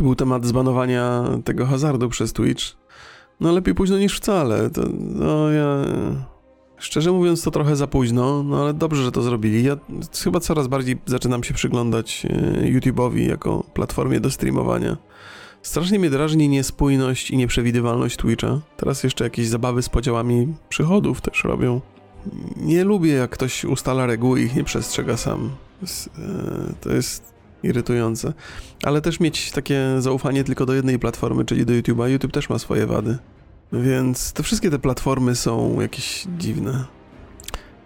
czy był temat zbanowania tego hazardu przez Twitch. No lepiej późno niż wcale. To, no ja... Szczerze mówiąc, to trochę za późno, no ale dobrze, że to zrobili. Ja chyba coraz bardziej zaczynam się przyglądać e, YouTube'owi jako platformie do streamowania. Strasznie mnie drażni niespójność i nieprzewidywalność Twitcha. Teraz jeszcze jakieś zabawy z podziałami przychodów też robią. Nie lubię, jak ktoś ustala reguły i ich nie przestrzega sam. To jest irytujące. Ale też mieć takie zaufanie tylko do jednej platformy, czyli do YouTube'a. YouTube też ma swoje wady. Więc te wszystkie te platformy są jakieś dziwne.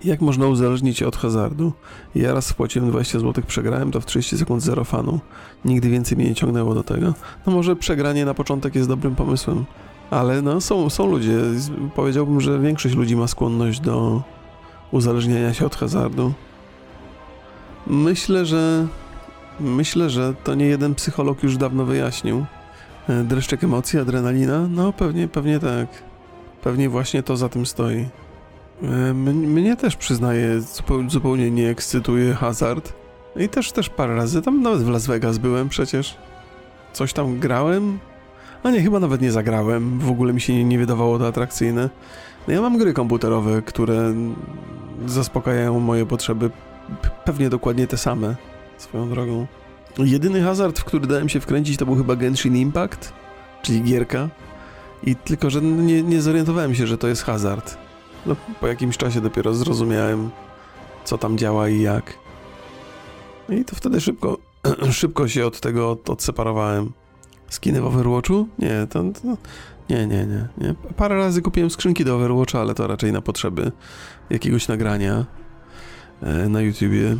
Jak można uzależnić się od hazardu? Ja raz spłaciłem 20 zł, przegrałem to w 30 sekund zero fanu. Nigdy więcej mnie nie ciągnęło do tego. No może przegranie na początek jest dobrym pomysłem, ale no są, są ludzie, powiedziałbym, że większość ludzi ma skłonność do uzależniania się od hazardu. Myślę, że myślę, że to nie jeden psycholog już dawno wyjaśnił. E, dreszczek emocji, adrenalina? No pewnie, pewnie tak. Pewnie właśnie to za tym stoi. E, mnie też przyznaję, zupełnie nie ekscytuje hazard. I też, też parę razy, tam nawet w Las Vegas byłem przecież. Coś tam grałem? A nie, chyba nawet nie zagrałem. W ogóle mi się nie, nie wydawało to atrakcyjne. No ja mam gry komputerowe, które zaspokajają moje potrzeby. Pewnie dokładnie te same, swoją drogą. Jedyny hazard, w który dałem się wkręcić, to był chyba Genshin Impact, czyli gierka. I tylko, że nie, nie zorientowałem się, że to jest hazard. No, po jakimś czasie dopiero zrozumiałem, co tam działa i jak. I to wtedy szybko, szybko się od tego od, odseparowałem. Skiny w Overwatchu? Nie, to, to, nie, nie, nie, nie. Parę razy kupiłem skrzynki do Overwatcha, ale to raczej na potrzeby jakiegoś nagrania e, na YouTubie.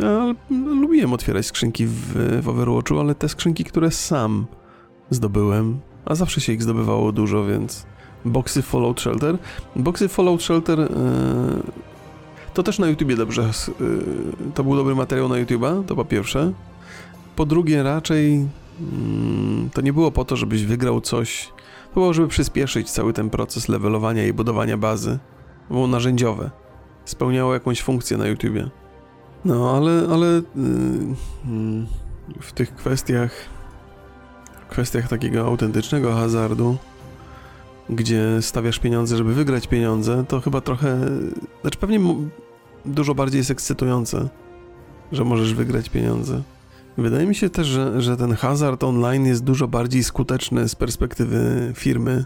No, lubiłem otwierać skrzynki w, w Overwatchu, ale te skrzynki, które sam zdobyłem, a zawsze się ich zdobywało dużo, więc boxy Fallout Shelter. Boxy Fallout Shelter yy, to też na YouTubie dobrze, yy, to był dobry materiał na YouTube'a, to po pierwsze. Po drugie raczej yy, to nie było po to, żebyś wygrał coś, to było, żeby przyspieszyć cały ten proces levelowania i budowania bazy. Było narzędziowe. Spełniało jakąś funkcję na YouTubie. No, ale, ale yy, w tych kwestiach, kwestiach takiego autentycznego hazardu, gdzie stawiasz pieniądze, żeby wygrać pieniądze, to chyba trochę, znaczy pewnie dużo bardziej jest ekscytujące, że możesz wygrać pieniądze. Wydaje mi się też, że, że ten hazard online jest dużo bardziej skuteczny z perspektywy firmy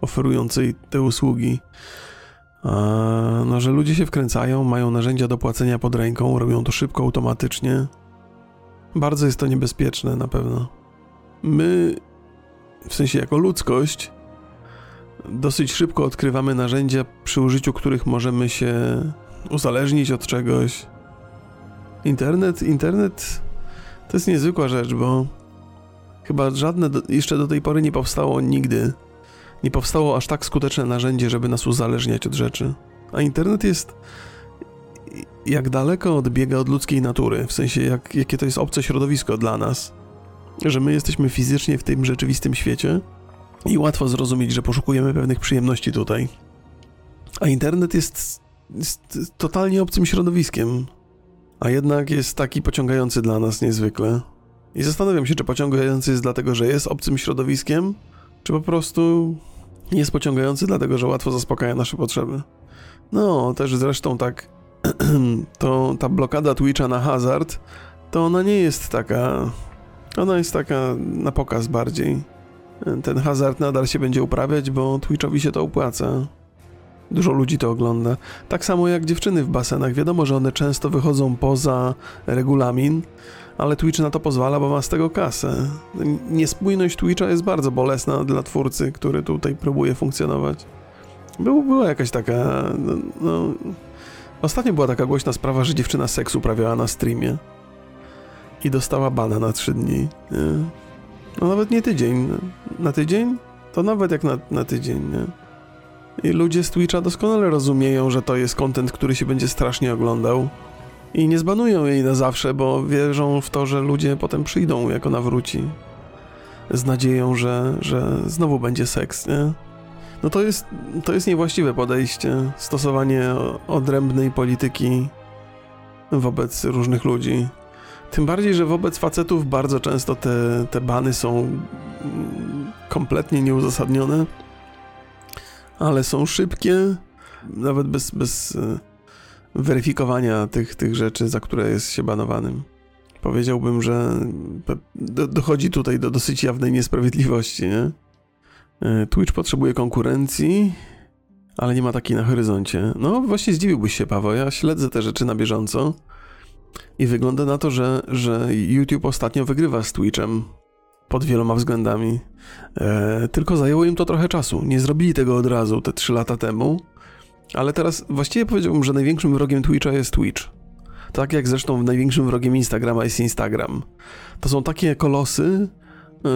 oferującej te usługi no, że ludzie się wkręcają, mają narzędzia do płacenia pod ręką, robią to szybko, automatycznie. Bardzo jest to niebezpieczne na pewno. My, w sensie jako ludzkość, dosyć szybko odkrywamy narzędzia, przy użyciu których możemy się uzależnić od czegoś. Internet, internet to jest niezwykła rzecz, bo chyba żadne do, jeszcze do tej pory nie powstało nigdy nie powstało aż tak skuteczne narzędzie, żeby nas uzależniać od rzeczy. A internet jest jak daleko odbiega od ludzkiej natury, w sensie jak, jakie to jest obce środowisko dla nas, że my jesteśmy fizycznie w tym rzeczywistym świecie i łatwo zrozumieć, że poszukujemy pewnych przyjemności tutaj. A internet jest, jest totalnie obcym środowiskiem, a jednak jest taki pociągający dla nas niezwykle. I zastanawiam się, czy pociągający jest dlatego, że jest obcym środowiskiem, czy po prostu jest pociągający, dlatego że łatwo zaspokaja nasze potrzeby. No, też zresztą tak, to ta blokada Twitcha na hazard, to ona nie jest taka. Ona jest taka na pokaz bardziej. Ten hazard nadal się będzie uprawiać, bo Twitchowi się to opłaca. Dużo ludzi to ogląda. Tak samo jak dziewczyny w basenach. Wiadomo, że one często wychodzą poza regulamin, ale Twitch na to pozwala, bo ma z tego kasę. Niespójność Twitcha jest bardzo bolesna dla twórcy, który tutaj próbuje funkcjonować. Był, była jakaś taka. No, no, ostatnio była taka głośna sprawa, że dziewczyna seks uprawiała na streamie i dostała bana na 3 dni. Nie? No nawet nie tydzień. Na tydzień? To nawet jak na, na tydzień, nie? I ludzie z Twitcha doskonale rozumieją, że to jest content, który się będzie strasznie oglądał. I nie zbanują jej na zawsze, bo wierzą w to, że ludzie potem przyjdą, jak ona wróci. Z nadzieją, że, że znowu będzie seks, nie? No to jest, to jest niewłaściwe podejście, stosowanie odrębnej polityki wobec różnych ludzi. Tym bardziej, że wobec facetów bardzo często te, te bany są kompletnie nieuzasadnione, ale są szybkie, nawet bez, bez weryfikowania tych, tych rzeczy, za które jest się banowanym. Powiedziałbym, że dochodzi tutaj do dosyć jawnej niesprawiedliwości, nie? E, Twitch potrzebuje konkurencji, ale nie ma takiej na horyzoncie. No właśnie zdziwiłbyś się, Paweł, ja śledzę te rzeczy na bieżąco i wygląda na to, że, że YouTube ostatnio wygrywa z Twitchem pod wieloma względami. E, tylko zajęło im to trochę czasu. Nie zrobili tego od razu te 3 lata temu, ale teraz właściwie powiedziałbym, że największym wrogiem Twitcha jest Twitch. Tak jak zresztą największym wrogiem Instagrama jest Instagram. To są takie kolosy,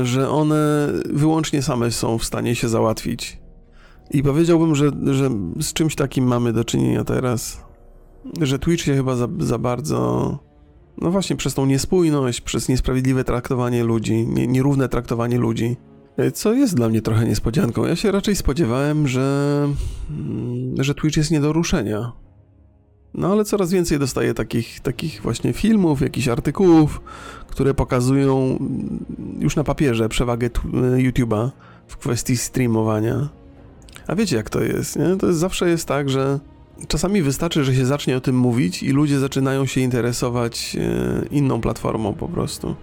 że one wyłącznie same są w stanie się załatwić. I powiedziałbym, że, że z czymś takim mamy do czynienia teraz. Że Twitch się chyba za, za bardzo. No właśnie, przez tą niespójność, przez niesprawiedliwe traktowanie ludzi, nie, nierówne traktowanie ludzi, co jest dla mnie trochę niespodzianką. Ja się raczej spodziewałem, że, mm, że Twitch jest nie do ruszenia. No ale coraz więcej dostaję takich, takich właśnie filmów, jakichś artykułów, które pokazują już na papierze przewagę YouTube'a w kwestii streamowania. A wiecie jak to jest, nie? To jest, zawsze jest tak, że czasami wystarczy, że się zacznie o tym mówić i ludzie zaczynają się interesować e, inną platformą po prostu.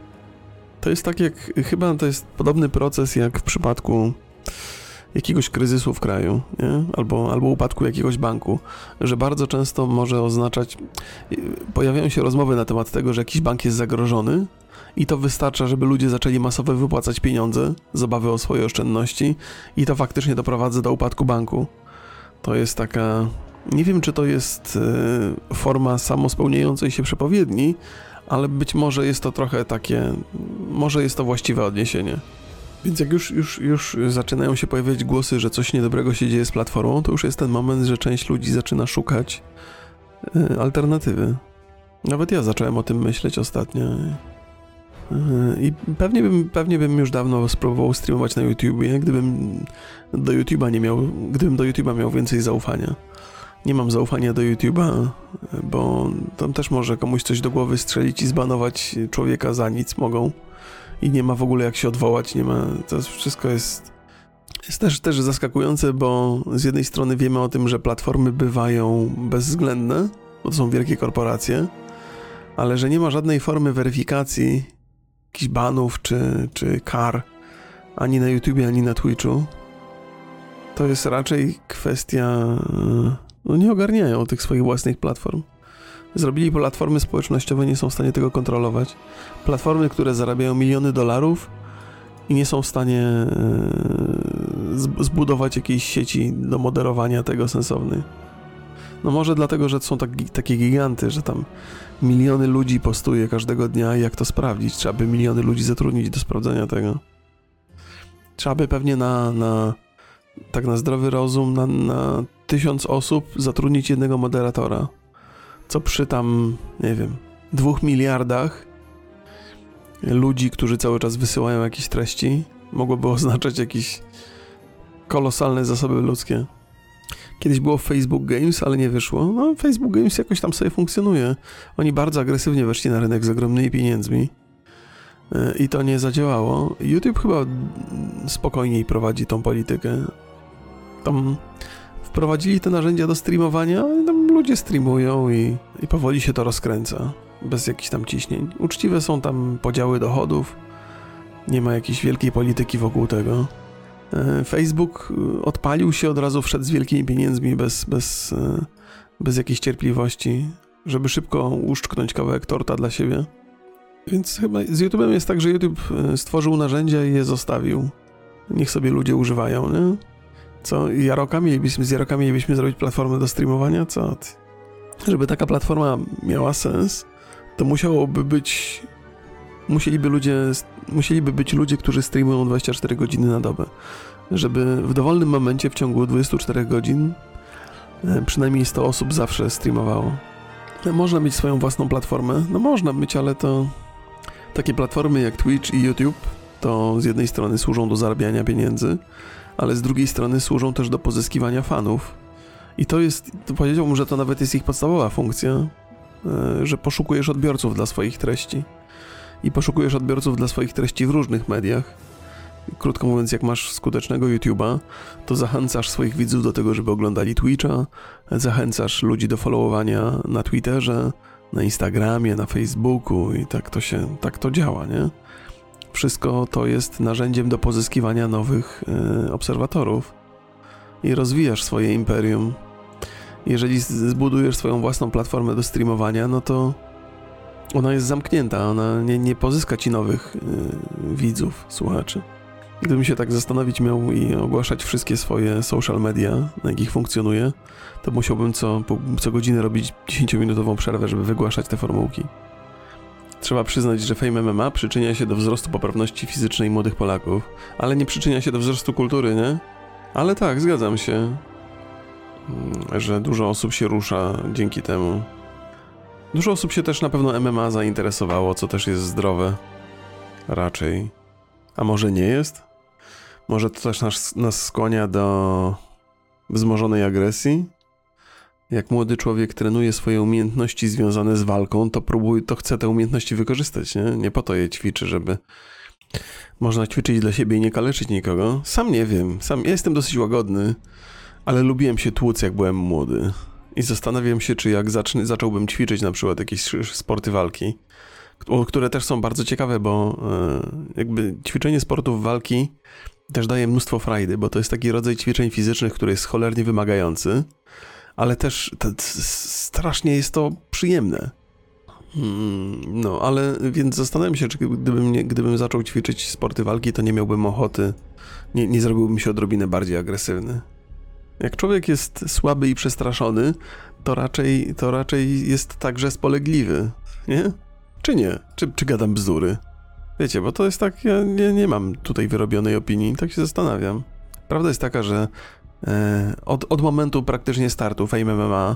To jest tak jak, chyba to jest podobny proces jak w przypadku jakiegoś kryzysu w kraju, nie? Albo, albo upadku jakiegoś banku, że bardzo często może oznaczać, pojawiają się rozmowy na temat tego, że jakiś bank jest zagrożony i to wystarcza, żeby ludzie zaczęli masowo wypłacać pieniądze z obawy o swoje oszczędności i to faktycznie doprowadza do upadku banku. To jest taka, nie wiem czy to jest y, forma samospełniającej się przepowiedni, ale być może jest to trochę takie, może jest to właściwe odniesienie. Więc jak już, już, już zaczynają się pojawiać głosy, że coś niedobrego się dzieje z platformą, to już jest ten moment, że część ludzi zaczyna szukać y, alternatywy. Nawet ja zacząłem o tym myśleć ostatnio. Y, I pewnie bym, pewnie bym już dawno spróbował streamować na YouTubie, gdybym do YouTube'a nie miał, gdybym do YouTube'a miał więcej zaufania. Nie mam zaufania do YouTube'a, bo tam też może komuś coś do głowy strzelić i zbanować człowieka za nic mogą i nie ma w ogóle jak się odwołać, nie ma, to wszystko jest jest też, też zaskakujące, bo z jednej strony wiemy o tym, że platformy bywają bezwzględne, bo to są wielkie korporacje, ale że nie ma żadnej formy weryfikacji, jakichś banów czy, czy kar ani na YouTubie, ani na Twitchu. To jest raczej kwestia. No nie ogarniają tych swoich własnych platform. Zrobili platformy społecznościowe, nie są w stanie tego kontrolować. Platformy, które zarabiają miliony dolarów i nie są w stanie e, zbudować jakiejś sieci do moderowania tego sensownej. No może dlatego, że są taki, takie giganty, że tam miliony ludzi postuje każdego dnia i jak to sprawdzić? Trzeba by miliony ludzi zatrudnić do sprawdzenia tego. Trzeba by pewnie na, na tak na zdrowy rozum, na, na tysiąc osób zatrudnić jednego moderatora co przy tam, nie wiem, dwóch miliardach ludzi, którzy cały czas wysyłają jakieś treści, mogłoby oznaczać jakieś kolosalne zasoby ludzkie. Kiedyś było Facebook Games, ale nie wyszło. No, Facebook Games jakoś tam sobie funkcjonuje. Oni bardzo agresywnie weszli na rynek z ogromnymi pieniędzmi e, i to nie zadziałało. YouTube chyba spokojniej prowadzi tą politykę. Tam wprowadzili te narzędzia do streamowania, ludzie streamują i, i powoli się to rozkręca, bez jakichś tam ciśnień. Uczciwe są tam podziały dochodów, nie ma jakiejś wielkiej polityki wokół tego. E, Facebook e, odpalił się od razu, wszedł z wielkimi pieniędzmi, bez, bez, e, bez jakiejś cierpliwości, żeby szybko uszczknąć kawałek torta dla siebie. Więc chyba z YouTube'em jest tak, że YouTube stworzył narzędzia i je zostawił. Niech sobie ludzie używają, nie? Co, Jaroka mielibyśmy, z Jaroka mielibyśmy zrobić platformę do streamowania? Co? Żeby taka platforma miała sens, to musiałoby być... Musieliby ludzie, musieliby być ludzie, którzy streamują 24 godziny na dobę. Żeby w dowolnym momencie w ciągu 24 godzin e, przynajmniej 100 osób zawsze streamowało. E, można mieć swoją własną platformę? No można mieć, ale to takie platformy jak Twitch i YouTube to z jednej strony służą do zarabiania pieniędzy, ale z drugiej strony służą też do pozyskiwania fanów. I to jest, to powiedziałbym, że to nawet jest ich podstawowa funkcja, e, że poszukujesz odbiorców dla swoich treści. i poszukujesz odbiorców dla swoich treści w różnych mediach, krótko mówiąc, jak masz skutecznego YouTube'a, to zachęcasz swoich widzów do tego, żeby oglądali Twitcha, zachęcasz ludzi do followowania na Twitterze, na Instagramie, na Facebooku i tak to się, tak to działa, nie? Wszystko to jest narzędziem do pozyskiwania nowych y, obserwatorów i rozwijasz swoje imperium. Jeżeli zbudujesz swoją własną platformę do streamowania, no to ona jest zamknięta, ona nie, nie pozyska ci nowych y, widzów, słuchaczy. Gdybym się tak zastanowić miał i ogłaszać wszystkie swoje social media, na jakich funkcjonuję, to musiałbym co, co godzinę robić 10-minutową przerwę, żeby wygłaszać te formułki. Trzeba przyznać, że Fame MMA przyczynia się do wzrostu poprawności fizycznej młodych Polaków, ale nie przyczynia się do wzrostu kultury, nie? Ale tak, zgadzam się, mm, że dużo osób się rusza dzięki temu. Dużo osób się też na pewno MMA zainteresowało, co też jest zdrowe. Raczej. A może nie jest? Może to też nas, nas skłania do wzmożonej agresji? Jak młody człowiek trenuje swoje umiejętności związane z walką, to próbuje, to chce te umiejętności wykorzystać, nie? Nie po to je ćwiczy, żeby można ćwiczyć dla siebie i nie kaleczyć nikogo. Sam nie wiem, sam ja jestem dosyć łagodny, ale lubiłem się tłuc, jak byłem młody. I zastanawiam się, czy jak zacząłbym ćwiczyć na przykład jakieś sporty walki, które też są bardzo ciekawe, bo e, jakby ćwiczenie sportów walki też daje mnóstwo frajdy, bo to jest taki rodzaj ćwiczeń fizycznych, który jest cholernie wymagający, ale też strasznie jest to przyjemne. Hmm, no, ale więc zastanawiam się, czy gdybym, nie, gdybym zaczął ćwiczyć sporty walki, to nie miałbym ochoty, nie, nie zrobiłbym się odrobinę bardziej agresywny. Jak człowiek jest słaby i przestraszony, to raczej, to raczej jest także spolegliwy, nie? Czy nie? Czy, czy gadam bzdury? Wiecie, bo to jest tak, ja nie, nie mam tutaj wyrobionej opinii, tak się zastanawiam. Prawda jest taka, że od, od momentu praktycznie startu Fame MMA,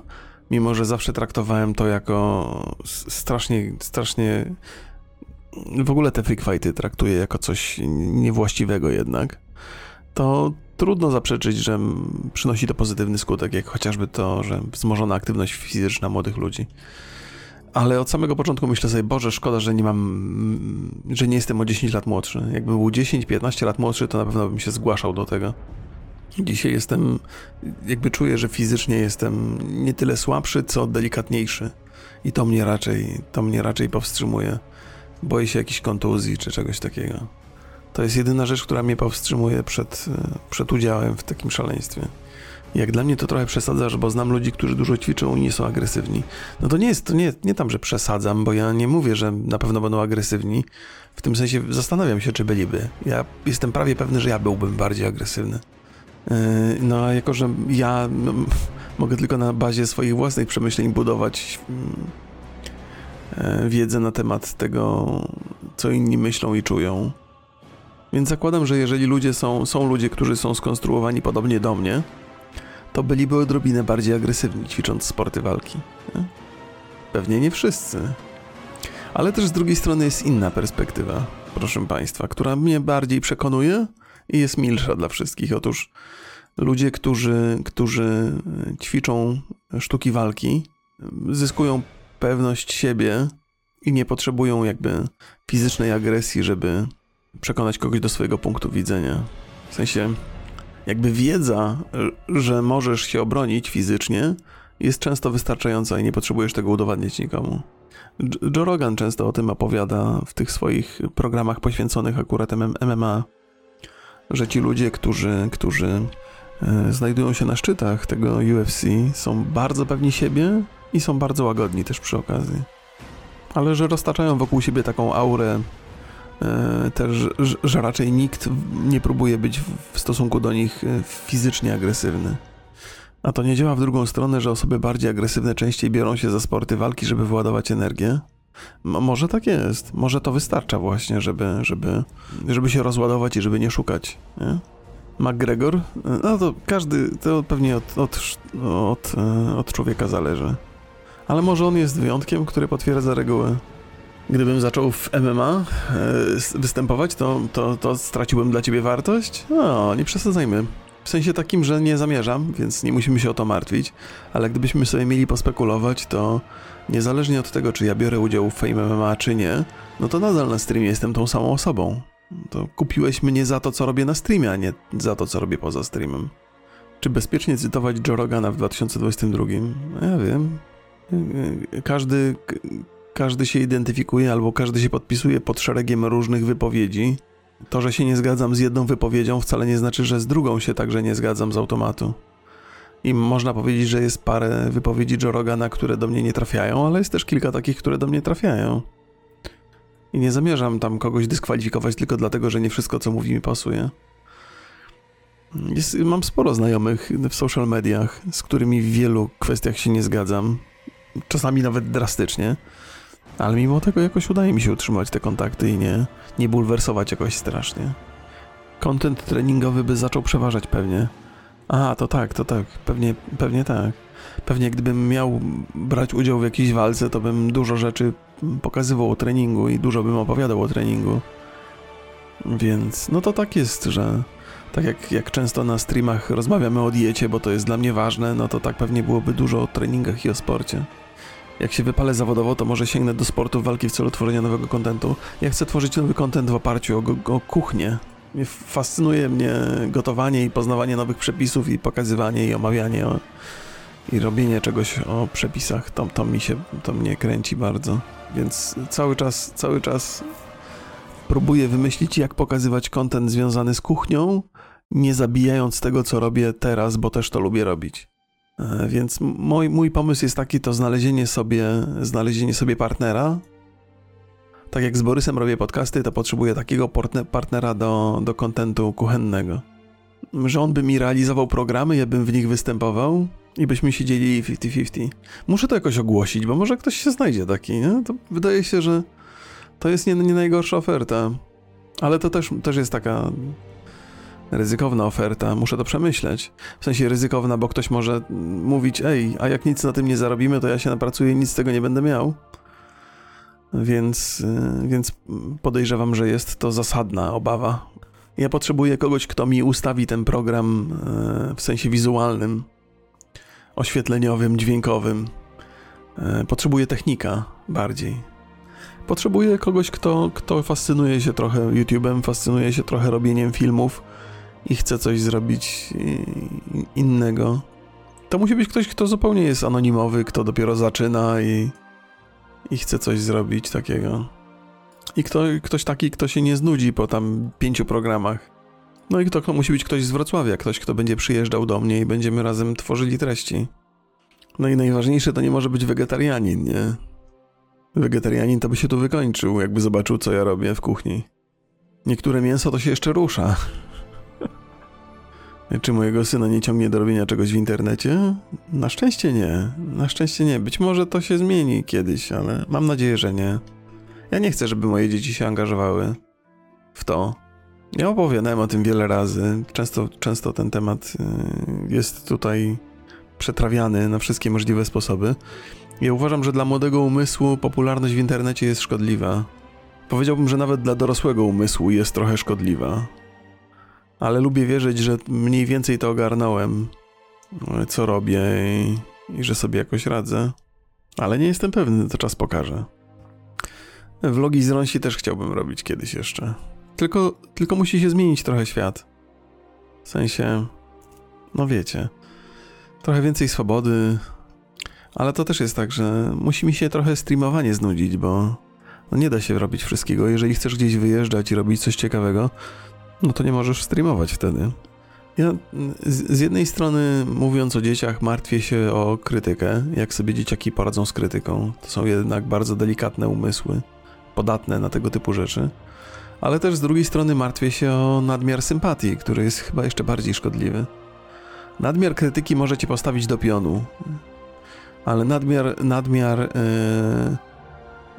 mimo że zawsze traktowałem to jako strasznie, strasznie w ogóle te freak fighty traktuję jako coś niewłaściwego jednak, to trudno zaprzeczyć, że przynosi to pozytywny skutek, jak chociażby to, że wzmożona aktywność fizyczna młodych ludzi ale od samego początku myślę sobie, Boże, szkoda, że nie mam, że nie jestem o 10 lat młodszy. Jakbym był 10-15 lat młodszy, to na pewno bym się zgłaszał do tego. Dzisiaj jestem, jakby czuję, że fizycznie jestem nie tyle słabszy, co delikatniejszy. I to mnie raczej, to mnie raczej powstrzymuje. Boję się jakichś kontuzji czy czegoś takiego. To jest jedyna rzecz, która mnie powstrzymuje przed, przed udziałem w takim szaleństwie. Jak dla mnie to trochę przesadzasz, bo znam ludzi, którzy dużo ćwiczą i nie są agresywni. No to nie jest, to nie, nie tam, że przesadzam, bo ja nie mówię, że na pewno będą agresywni. W tym sensie zastanawiam się, czy byliby. Ja jestem prawie pewny, że ja byłbym bardziej agresywny. Yy, no a jako, że ja mogę tylko na bazie swoich własnych przemyśleń budować yy, wiedzę na temat tego, co inni myślą i czują. Więc zakładam, że jeżeli ludzie są, są ludzie, którzy są skonstruowani podobnie do mnie, to byliby odrobinę bardziej agresywni ćwicząc sporty walki. Nie? Pewnie nie wszyscy. Ale też z drugiej strony jest inna perspektywa, proszę Państwa, która mnie bardziej przekonuje i jest milsza dla wszystkich. Otóż ludzie, którzy, którzy ćwiczą sztuki walki, zyskują pewność siebie i nie potrzebują jakby fizycznej agresji, żeby przekonać kogoś do swojego punktu widzenia. W sensie jakby wiedza, że możesz się obronić fizycznie, jest często wystarczająca i nie potrzebujesz tego udowadniać nikomu. Joe Rogan często o tym opowiada w tych swoich programach poświęconych akurat MMA, że ci ludzie, którzy, którzy e, znajdują się na szczytach tego UFC, są bardzo pewni siebie i są bardzo łagodni też przy okazji. Ale że roztaczają wokół siebie taką aurę E, też, że raczej nikt nie próbuje być w stosunku do nich e, fizycznie agresywny. A to nie działa w drugą stronę, że osoby bardziej agresywne częściej biorą się za sporty walki, żeby wyładować energię? Może tak jest. Może to wystarcza właśnie, żeby, żeby, żeby się rozładować i żeby nie szukać. Nie? McGregor? E, no to każdy, to pewnie od, od, od, od człowieka zależy. Ale może on jest wyjątkiem, który potwierdza regułę. Gdybym zaczął w MMA e, występować, to, to, to straciłbym dla ciebie wartość? No, nie przesadzajmy. W sensie takim, że nie zamierzam, więc nie musimy się o to martwić, ale gdybyśmy sobie mieli pospekulować, to niezależnie od tego, czy ja biorę udział w Fame MMA, czy nie, no to nadal na streamie jestem tą samą osobą. To kupiłeś mnie za to, co robię na streamie, a nie za to, co robię poza streamem. Czy bezpiecznie cytować Joe Rogana w 2022? No ja wiem. Każdy, każdy się identyfikuje albo każdy się podpisuje pod szeregiem różnych wypowiedzi. To, że się nie zgadzam z jedną wypowiedzią, wcale nie znaczy, że z drugą się także nie zgadzam z automatu. I można powiedzieć, że jest parę wypowiedzi Joe Rogana, które do mnie nie trafiają, ale jest też kilka takich, które do mnie trafiają. I nie zamierzam tam kogoś dyskwalifikować tylko dlatego, że nie wszystko, co mówi, mi pasuje. Jest, mam sporo znajomych w social mediach, z którymi w wielu kwestiach się nie zgadzam. Czasami nawet drastycznie. Ale mimo tego jakoś udaje mi się utrzymać te kontakty i nie, nie bulwersować jakoś strasznie. Content treningowy by zaczął przeważać pewnie. A, to tak, to tak, pewnie, pewnie tak. Pewnie gdybym miał brać udział w jakiejś walce, to bym dużo rzeczy pokazywał o treningu i dużo bym opowiadał o treningu. Więc no to tak jest, że tak jak, jak często na streamach rozmawiamy o diecie, bo to jest dla mnie ważne, no to tak pewnie byłoby dużo o treningach i o sporcie. Jak się wypalę zawodowo, to może sięgnę do sportu walki w celu tworzenia nowego kontentu. Ja chcę tworzyć nowy kontent w oparciu o, o kuchnię. Fascynuje mnie gotowanie i poznawanie nowych przepisów i pokazywanie i omawianie i robienie czegoś o przepisach. To, to mi się, to mnie kręci bardzo. Więc cały czas, cały czas próbuję wymyślić, jak pokazywać kontent związany z kuchnią, nie zabijając tego, co robię teraz, bo też to lubię robić. E, więc mój, mój pomysł jest taki, to znalezienie sobie, znalezienie sobie partnera. Tak jak z Borysem robię podcasty, to potrzebuję takiego partnera do, do kontentu kuchennego. Że on by mi realizował programy, ja bym w nich występował i byśmy siedzieli 50-50. Muszę to jakoś ogłosić, bo może ktoś się znajdzie taki, nie? To wydaje się, że to jest nie, nie najgorsza oferta. Ale to też, też jest taka ryzykowna oferta, muszę to przemyśleć. W sensie ryzykowna, bo ktoś może mówić, ej, a jak nic na tym nie zarobimy, to ja się napracuję i nic z tego nie będę miał. Więc, y, więc podejrzewam, że jest to zasadna obawa. Ja potrzebuję kogoś, kto mi ustawi ten program y, w sensie wizualnym, oświetleniowym, dźwiękowym. Y, potrzebuję technika bardziej. Potrzebuję kogoś, kto, kto fascynuje się trochę YouTube'em, fascynuje się trochę robieniem filmów i chce coś zrobić innego. To musi być ktoś, kto zupełnie jest anonimowy, kto dopiero zaczyna i, i chce coś zrobić takiego. I kto, ktoś taki, kto się nie znudzi po tam pięciu programach. No i kto, kto musi być ktoś z Wrocławia, ktoś, kto będzie przyjeżdżał do mnie i będziemy razem tworzyli treści. No i najważniejsze to nie może być wegetarianin, nie? Wegetarianin to by się tu wykończył, jakby zobaczył, co ja robię w kuchni. Niektóre mięso to się jeszcze rusza. Czy mojego syna nie ciągnie do robienia czegoś w internecie? Na szczęście nie. Na szczęście nie. Być może to się zmieni kiedyś, ale mam nadzieję, że nie. Ja nie chcę, żeby moje dzieci się angażowały w to. Ja opowiadałem o tym wiele razy. Często, często ten temat y, jest tutaj przetrawiany na wszystkie możliwe sposoby. Ja uważam, że dla młodego umysłu popularność w internecie jest szkodliwa. Powiedziałbym, że nawet dla dorosłego umysłu jest trochę szkodliwa. Ale lubię wierzyć, że mniej więcej to ogarnąłem, co robię i, i że sobie jakoś radzę. Ale nie jestem pewny, to czas pokaże. Vlogi z Ronsi też chciałbym robić kiedyś jeszcze. Tylko, tylko musi się zmienić trochę świat. W sensie, no wiecie, trochę więcej swobody, ale to też jest tak, że musi mi się trochę streamowanie znudzić, bo no nie da się robić wszystkiego. Jeżeli chcesz gdzieś wyjeżdżać i robić coś ciekawego, no to nie możesz streamować wtedy. Ja z, z, jednej strony, mówiąc o dzieciach, martwię się o krytykę, jak sobie dzieciaki poradzą z krytyką. To są jednak bardzo delikatne umysły, podatne na tego typu rzeczy. Ale też z drugiej strony martwię się o nadmiar sympatii, który jest chyba jeszcze bardziej szkodliwy. Nadmiar krytyki może cię postawić do pionu ale nadmiar, nadmiar, yy,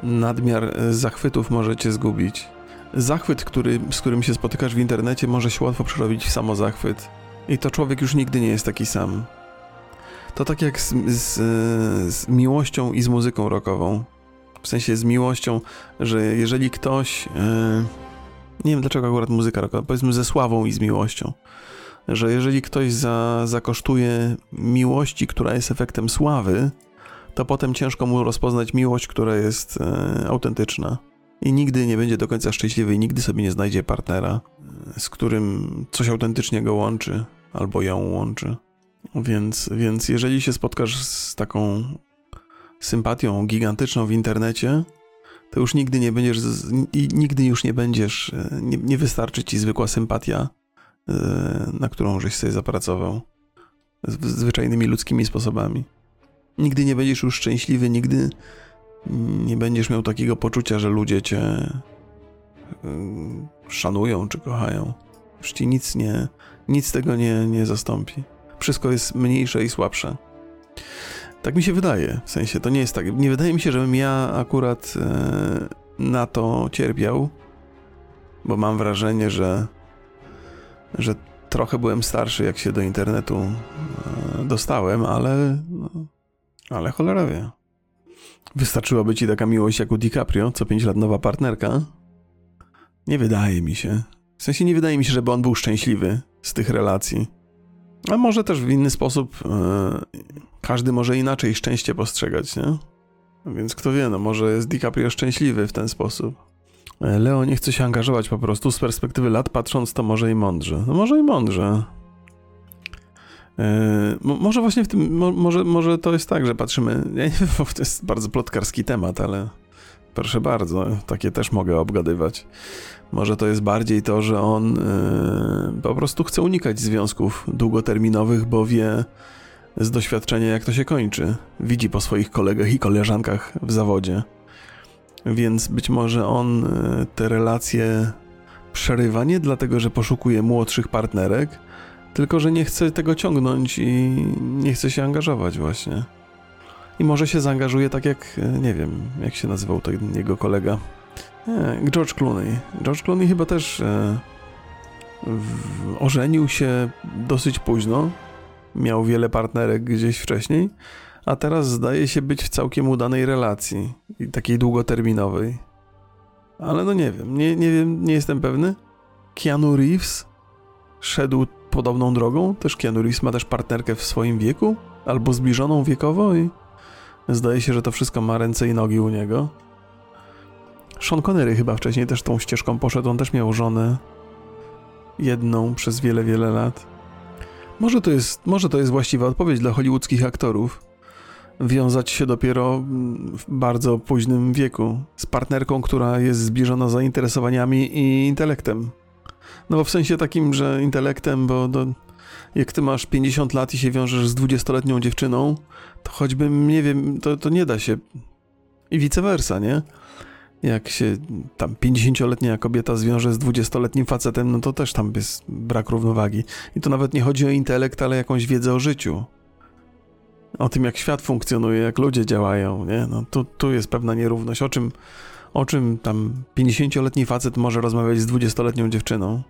nadmiar zachwytów może cię zgubić. Zachwyt, który, z którym się spotykasz w internecie, może się łatwo przerobić w samozachwyt. I to człowiek już nigdy nie jest taki sam. To tak jak z, z, z miłością i z muzyką rockową. W sensie z miłością, że jeżeli ktoś. Yy, nie wiem dlaczego akurat muzyka rockowa, powiedzmy ze sławą i z miłością że jeżeli ktoś za, zakosztuje miłości, która jest efektem sławy, to potem ciężko mu rozpoznać miłość, która jest e, autentyczna. I nigdy nie będzie do końca szczęśliwy i nigdy sobie nie znajdzie partnera, z którym coś autentycznie go łączy albo ją łączy. Więc, więc jeżeli się spotkasz z taką sympatią gigantyczną w internecie, to już nigdy nie będziesz, i nigdy już nie będziesz, e, nie, nie wystarczy ci zwykła sympatia, e, na którą żeś sobie zapracował zwyczajnymi ludzkimi sposobami. Nigdy nie będziesz już szczęśliwy, nigdy nie będziesz miał takiego poczucia, że ludzie cię e, szanują czy kochają. Już ci nic nie, nic tego nie, nie zastąpi. Wszystko jest mniejsze i słabsze. Tak mi się wydaje. W sensie to nie jest tak. Nie wydaje mi się, żebym ja akurat e, na to cierpiał, bo mam wrażenie, że, że trochę byłem starszy, jak się do internetu e, dostałem, ale. No, ale cholera wie. Wystarczyłaby ci taka miłość jak u DiCaprio, co 5 lat nowa partnerka? Nie wydaje mi się. W sensie nie wydaje mi się, żeby on był szczęśliwy z tych relacji. A może też w inny sposób e, każdy może inaczej szczęście postrzegać, nie? Więc kto wie, no może jest DiCaprio szczęśliwy w ten sposób. E, Leo nie chce się angażować po prostu z perspektywy lat patrząc to może i mądrze. No może i mądrze. E, może właśnie w tym, mo, może, może to jest tak, że patrzymy, ja nie wiem, to jest bardzo plotkarski temat, ale proszę bardzo, takie też mogę obgadywać. Może to jest bardziej to, że on yy, po prostu chce unikać związków długoterminowych, bo wie z doświadczenia, jak to się kończy. Widzi po swoich kolegach i koleżankach w zawodzie. Więc być może on yy, te relacje przerywa nie dlatego, że poszukuje młodszych partnerek, tylko że nie chce tego ciągnąć i nie chce się angażować właśnie. I może się zaangażuje tak jak, e, nie wiem, jak się nazywał ten jego kolega. Nie, George Clooney. George Clooney chyba też e, w, ożenił się dosyć późno. Miał wiele partnerek gdzieś wcześniej, a teraz zdaje się być w całkiem udanej relacji, takiej długoterminowej. Ale no nie wiem, nie, nie wiem, nie jestem pewny. Keanu Reeves szedł podobną drogą. Też Keanu Reeves ma też partnerkę w swoim wieku, albo zbliżoną wiekowo i zdaje się, że to wszystko ma ręce i nogi u niego. Sean Connery chyba wcześniej też tą ścieżką poszedł, on też miał żonę jedną przez wiele, wiele lat. Może to jest, może to jest właściwa odpowiedź dla hollywoodzkich aktorów. Wiązać się dopiero w bardzo późnym wieku z partnerką, która jest zbliżona zainteresowaniami i intelektem. No bo w sensie takim, że intelektem, bo do, jak ty masz 50 lat i się wiążesz z 20-letnią dziewczyną, to choćby, nie wiem, to, to nie da się. I vice versa, nie? jak się tam 50-letnia kobieta zwiąże z 20-letnim facetem, no to też tam jest brak równowagi. I to nawet nie chodzi o intelekt, ale jakąś wiedzę o życiu. O tym, jak świat funkcjonuje, jak ludzie działają, nie? No tu, tu jest pewna nierówność. O czym, o czym tam 50-letni facet może rozmawiać z 20-letnią dziewczyną?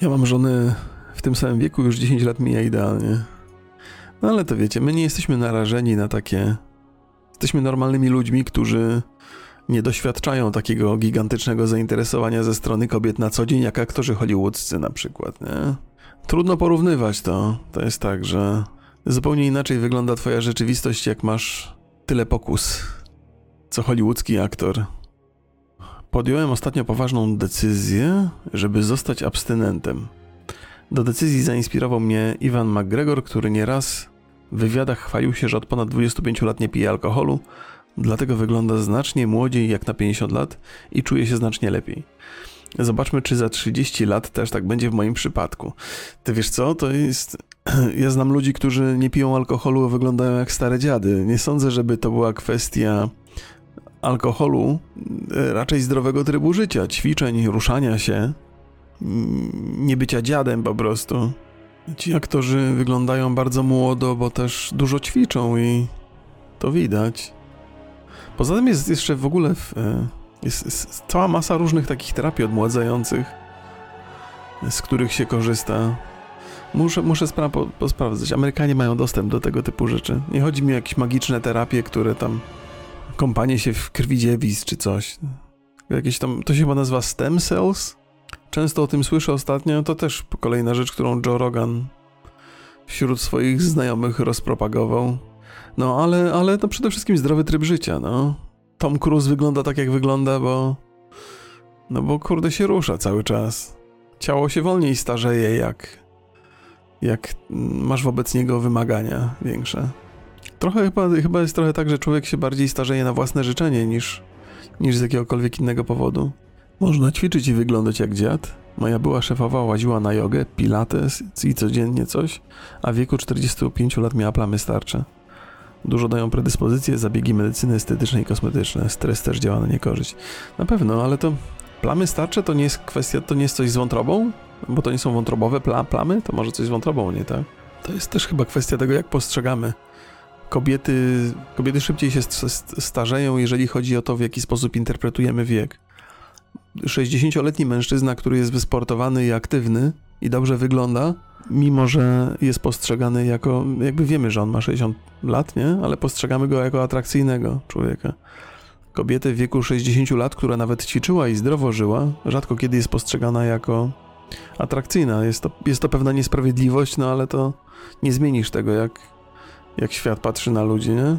Ja mam żonę w tym samym wieku, już 10 lat mija idealnie. No ale to wiecie, my nie jesteśmy narażeni na takie... Jesteśmy normalnymi ludźmi, którzy nie doświadczają takiego gigantycznego zainteresowania ze strony kobiet na co dzień, jak aktorzy hollywoodzcy na przykład, nie? Trudno porównywać to. To jest tak, że zupełnie inaczej wygląda twoja rzeczywistość, jak masz tyle pokus, co hollywoodzki aktor. Podjąłem ostatnio poważną decyzję, żeby zostać abstynentem. Do decyzji zainspirował mnie Ivan McGregor, który nieraz w wywiadach chwalił się, że od ponad 25 lat nie pije alkoholu, Dlatego wygląda znacznie młodziej jak na 50 lat i czuje się znacznie lepiej. Zobaczmy, czy za 30 lat też tak będzie w moim przypadku. Ty wiesz co, to jest... Ja znam ludzi, którzy nie piją alkoholu, a wyglądają jak stare dziady. Nie sądzę, żeby to była kwestia alkoholu, raczej zdrowego trybu życia, ćwiczeń, ruszania się, nie bycia dziadem po prostu. Ci aktorzy wyglądają bardzo młodo, bo też dużo ćwiczą i to widać. Poza tym jest jeszcze w ogóle w, e, jest, jest, cała masa różnych takich terapii odmładzających, z których się korzysta. Muszę, muszę spra po, posprawdzać. Amerykanie mają dostęp do tego typu rzeczy. Nie chodzi mi o jakieś magiczne terapie, które tam kąpanie się w krwi dziewic czy coś. Jakieś tam, to się chyba nazywa stem cells? Często o tym słyszę ostatnio, to też kolejna rzecz, którą Joe Rogan wśród swoich znajomych rozpropagował. No ale, ale to przede wszystkim zdrowy tryb życia, no. Tom Cruise wygląda tak jak wygląda, bo... No bo kurde się rusza cały czas. Ciało się wolniej starzeje, jak... Jak masz wobec niego wymagania większe. Trochę chyba, chyba jest trochę tak, że człowiek się bardziej starzeje na własne życzenie niż, niż z jakiegokolwiek innego powodu. Można ćwiczyć i wyglądać jak dziad. Moja była szefowa łaziła na jogę, pilates i codziennie coś, a w wieku 45 lat miała plamy starcze. Dużo dają predyspozycje, zabiegi medycyny estetycznej i kosmetyczne. Stres też działa na niekorzyść. Na pewno, ale to plamy starcze to nie jest kwestia, to nie jest coś z wątrobą? Bo to nie są wątrobowe pla plamy? To może coś z wątrobą, nie tak? To jest też chyba kwestia tego, jak postrzegamy. Kobiety, kobiety szybciej się starzeją, jeżeli chodzi o to, w jaki sposób interpretujemy wiek. 60-letni mężczyzna, który jest wysportowany i aktywny i dobrze wygląda, mimo że jest postrzegany jako, jakby wiemy, że on ma 60 lat, nie? Ale postrzegamy go jako atrakcyjnego człowieka. Kobietę w wieku 60 lat, która nawet ćwiczyła i zdrowo żyła, rzadko kiedy jest postrzegana jako atrakcyjna. Jest to, jest to pewna niesprawiedliwość, no ale to nie zmienisz tego, jak, jak świat patrzy na ludzi, nie?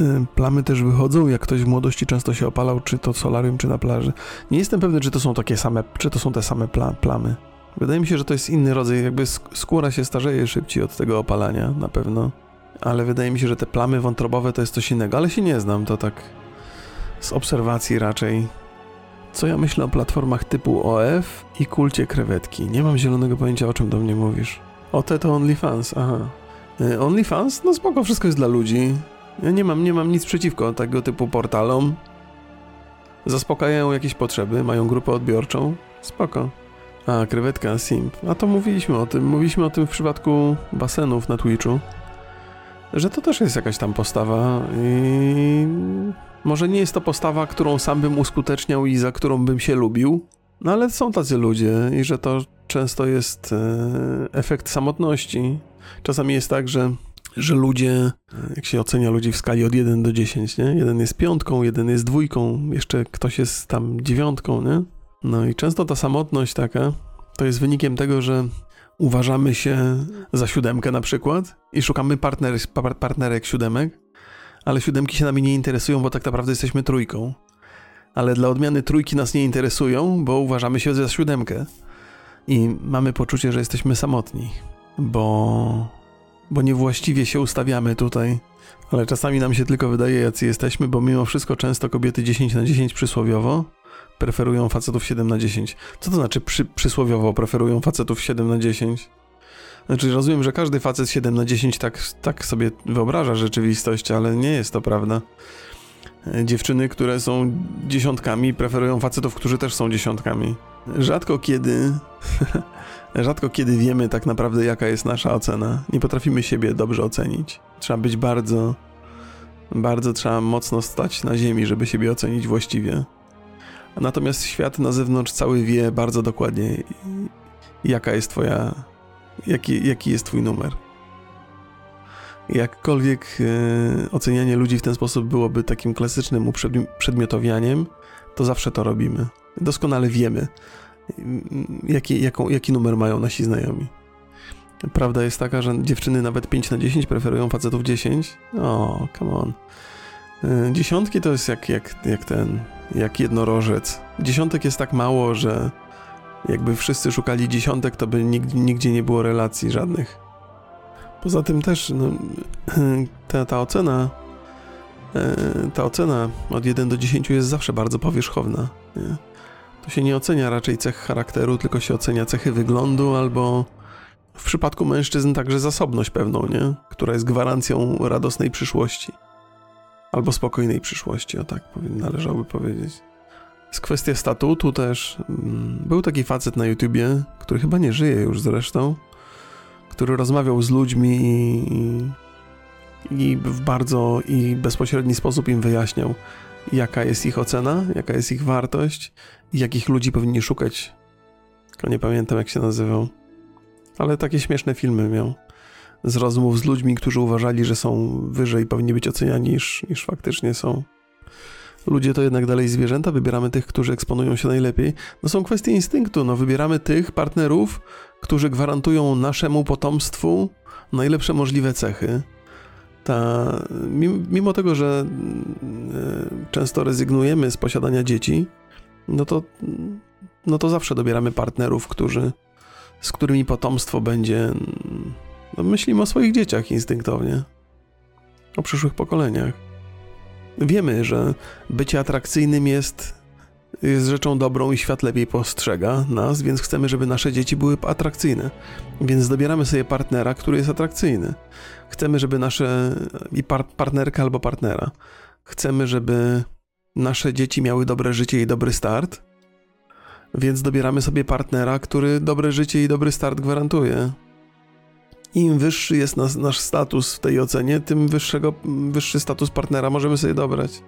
Y, plamy też wychodzą, jak ktoś w młodości często się opalał, czy to solarium, czy na plaży. Nie jestem pewny, czy to są takie same, czy to są te same pla plamy. Wydaje mi się, że to jest inny rodzaj, jakby skóra się starzeje szybciej od tego opalania, na pewno. Ale wydaje mi się, że te plamy wątrobowe to jest coś innego, ale się nie znam, to tak z obserwacji raczej. Co ja myślę o platformach typu OF i kulcie krewetki? Nie mam zielonego pojęcia, o czym do mnie mówisz. O te to OnlyFans, aha. Y, OnlyFans? No spoko, wszystko jest dla ludzi. Ja nie mam, nie mam nic przeciwko tego typu portalom. Zaspokajają jakieś potrzeby, mają grupę odbiorczą. Spoko. A, krewetka, simp. A to mówiliśmy o tym. Mówiliśmy o tym w przypadku basenów na Twitchu. Że to też jest jakaś tam postawa i... Może nie jest to postawa, którą sam bym uskuteczniał i za którą bym się lubił, no ale są tacy ludzie i że to często jest e, efekt samotności. Czasami jest tak, że że ludzie, jak się ocenia ludzi w skali od 1 do 10, nie? Jeden jest piątką, jeden jest dwójką, jeszcze ktoś jest tam dziewiątką, nie? No i często ta samotność taka to jest wynikiem tego, że uważamy się za siódemkę na przykład i szukamy partner, partnerek siódemek, ale siódemki się nami nie interesują, bo tak naprawdę jesteśmy trójką. Ale dla odmiany trójki nas nie interesują, bo uważamy się za siódemkę. I mamy poczucie, że jesteśmy samotni, bo bo niewłaściwie się ustawiamy tutaj. Ale czasami nam się tylko wydaje, jacy jesteśmy, bo mimo wszystko często kobiety 10 na 10 przysłowiowo preferują facetów 7 na 10. Co to znaczy przy, przysłowiowo preferują facetów 7 na 10? Znaczy rozumiem, że każdy facet 7 na 10 tak, tak sobie wyobraża rzeczywistość, ale nie jest to prawda. Dziewczyny, które są dziesiątkami, preferują facetów, którzy też są dziesiątkami. Rzadko kiedy Rzadko kiedy wiemy tak naprawdę, jaka jest nasza ocena. Nie potrafimy siebie dobrze ocenić. Trzeba być bardzo, bardzo trzeba mocno stać na ziemi, żeby siebie ocenić właściwie. Natomiast świat na zewnątrz cały wie bardzo dokładnie, jaka jest twoja, jaki, jaki jest twój numer. Jakkolwiek e, ocenianie ludzi w ten sposób byłoby takim klasycznym uprzedmiotowianiem, to zawsze to robimy. Doskonale wiemy, jaki, jaką, jaki numer mają nasi znajomi. Prawda jest taka, że dziewczyny nawet 5 na 10 preferują facetów 10. O, come on. Y, dziesiątki to jest jak, jak, jak ten, jak jednorożec. Dziesiątek jest tak mało, że jakby wszyscy szukali dziesiątek, to by nigdzie, nigdzie nie było relacji żadnych. Poza tym też no, ta, ta ocena y, ta ocena od 1 do 10 jest zawsze bardzo powierzchowna. Nie? To się nie ocenia raczej cech charakteru, tylko się ocenia cechy wyglądu albo w przypadku mężczyzn także zasobność pewną, nie? Która jest gwarancją radosnej przyszłości. Albo spokojnej przyszłości, o tak należałoby powiedzieć. Z kwestia statutu też. Mm, był taki facet na YouTubie, który chyba nie żyje już zresztą, który rozmawiał z ludźmi i, i w bardzo i bezpośredni sposób im wyjaśniał, jaka jest ich ocena, jaka jest ich wartość jakich ludzi powinni szukać. Tylko nie pamiętam, jak się nazywał. Ale takie śmieszne filmy miał. Z rozmów z ludźmi, którzy uważali, że są wyżej, powinni być oceniani niż, niż faktycznie są. ludzie to jednak dalej zwierzęta, wybieramy tych, którzy eksponują się najlepiej. No są kwestie instynktu, no wybieramy tych partnerów, którzy gwarantują naszemu potomstwu najlepsze możliwe cechy. Ta, mimo tego, że e, często rezygnujemy z posiadania dzieci, no to, no to zawsze dobieramy partnerów, którzy, z którymi potomstwo będzie. No myślimy o swoich dzieciach instynktownie, o przyszłych pokoleniach. Wiemy, że bycie atrakcyjnym jest, jest rzeczą dobrą i świat lepiej postrzega nas, więc chcemy, żeby nasze dzieci były atrakcyjne. Więc dobieramy sobie partnera, który jest atrakcyjny. Chcemy, żeby nasze i par, partnerka albo partnera. Chcemy, żeby nasze dzieci miały dobre życie i dobry start. Więc dobieramy sobie partnera, który dobre życie i dobry start gwarantuje. Im wyższy jest nas, nasz status w tej ocenie, tym wyższego, wyższy status partnera możemy sobie dobrać.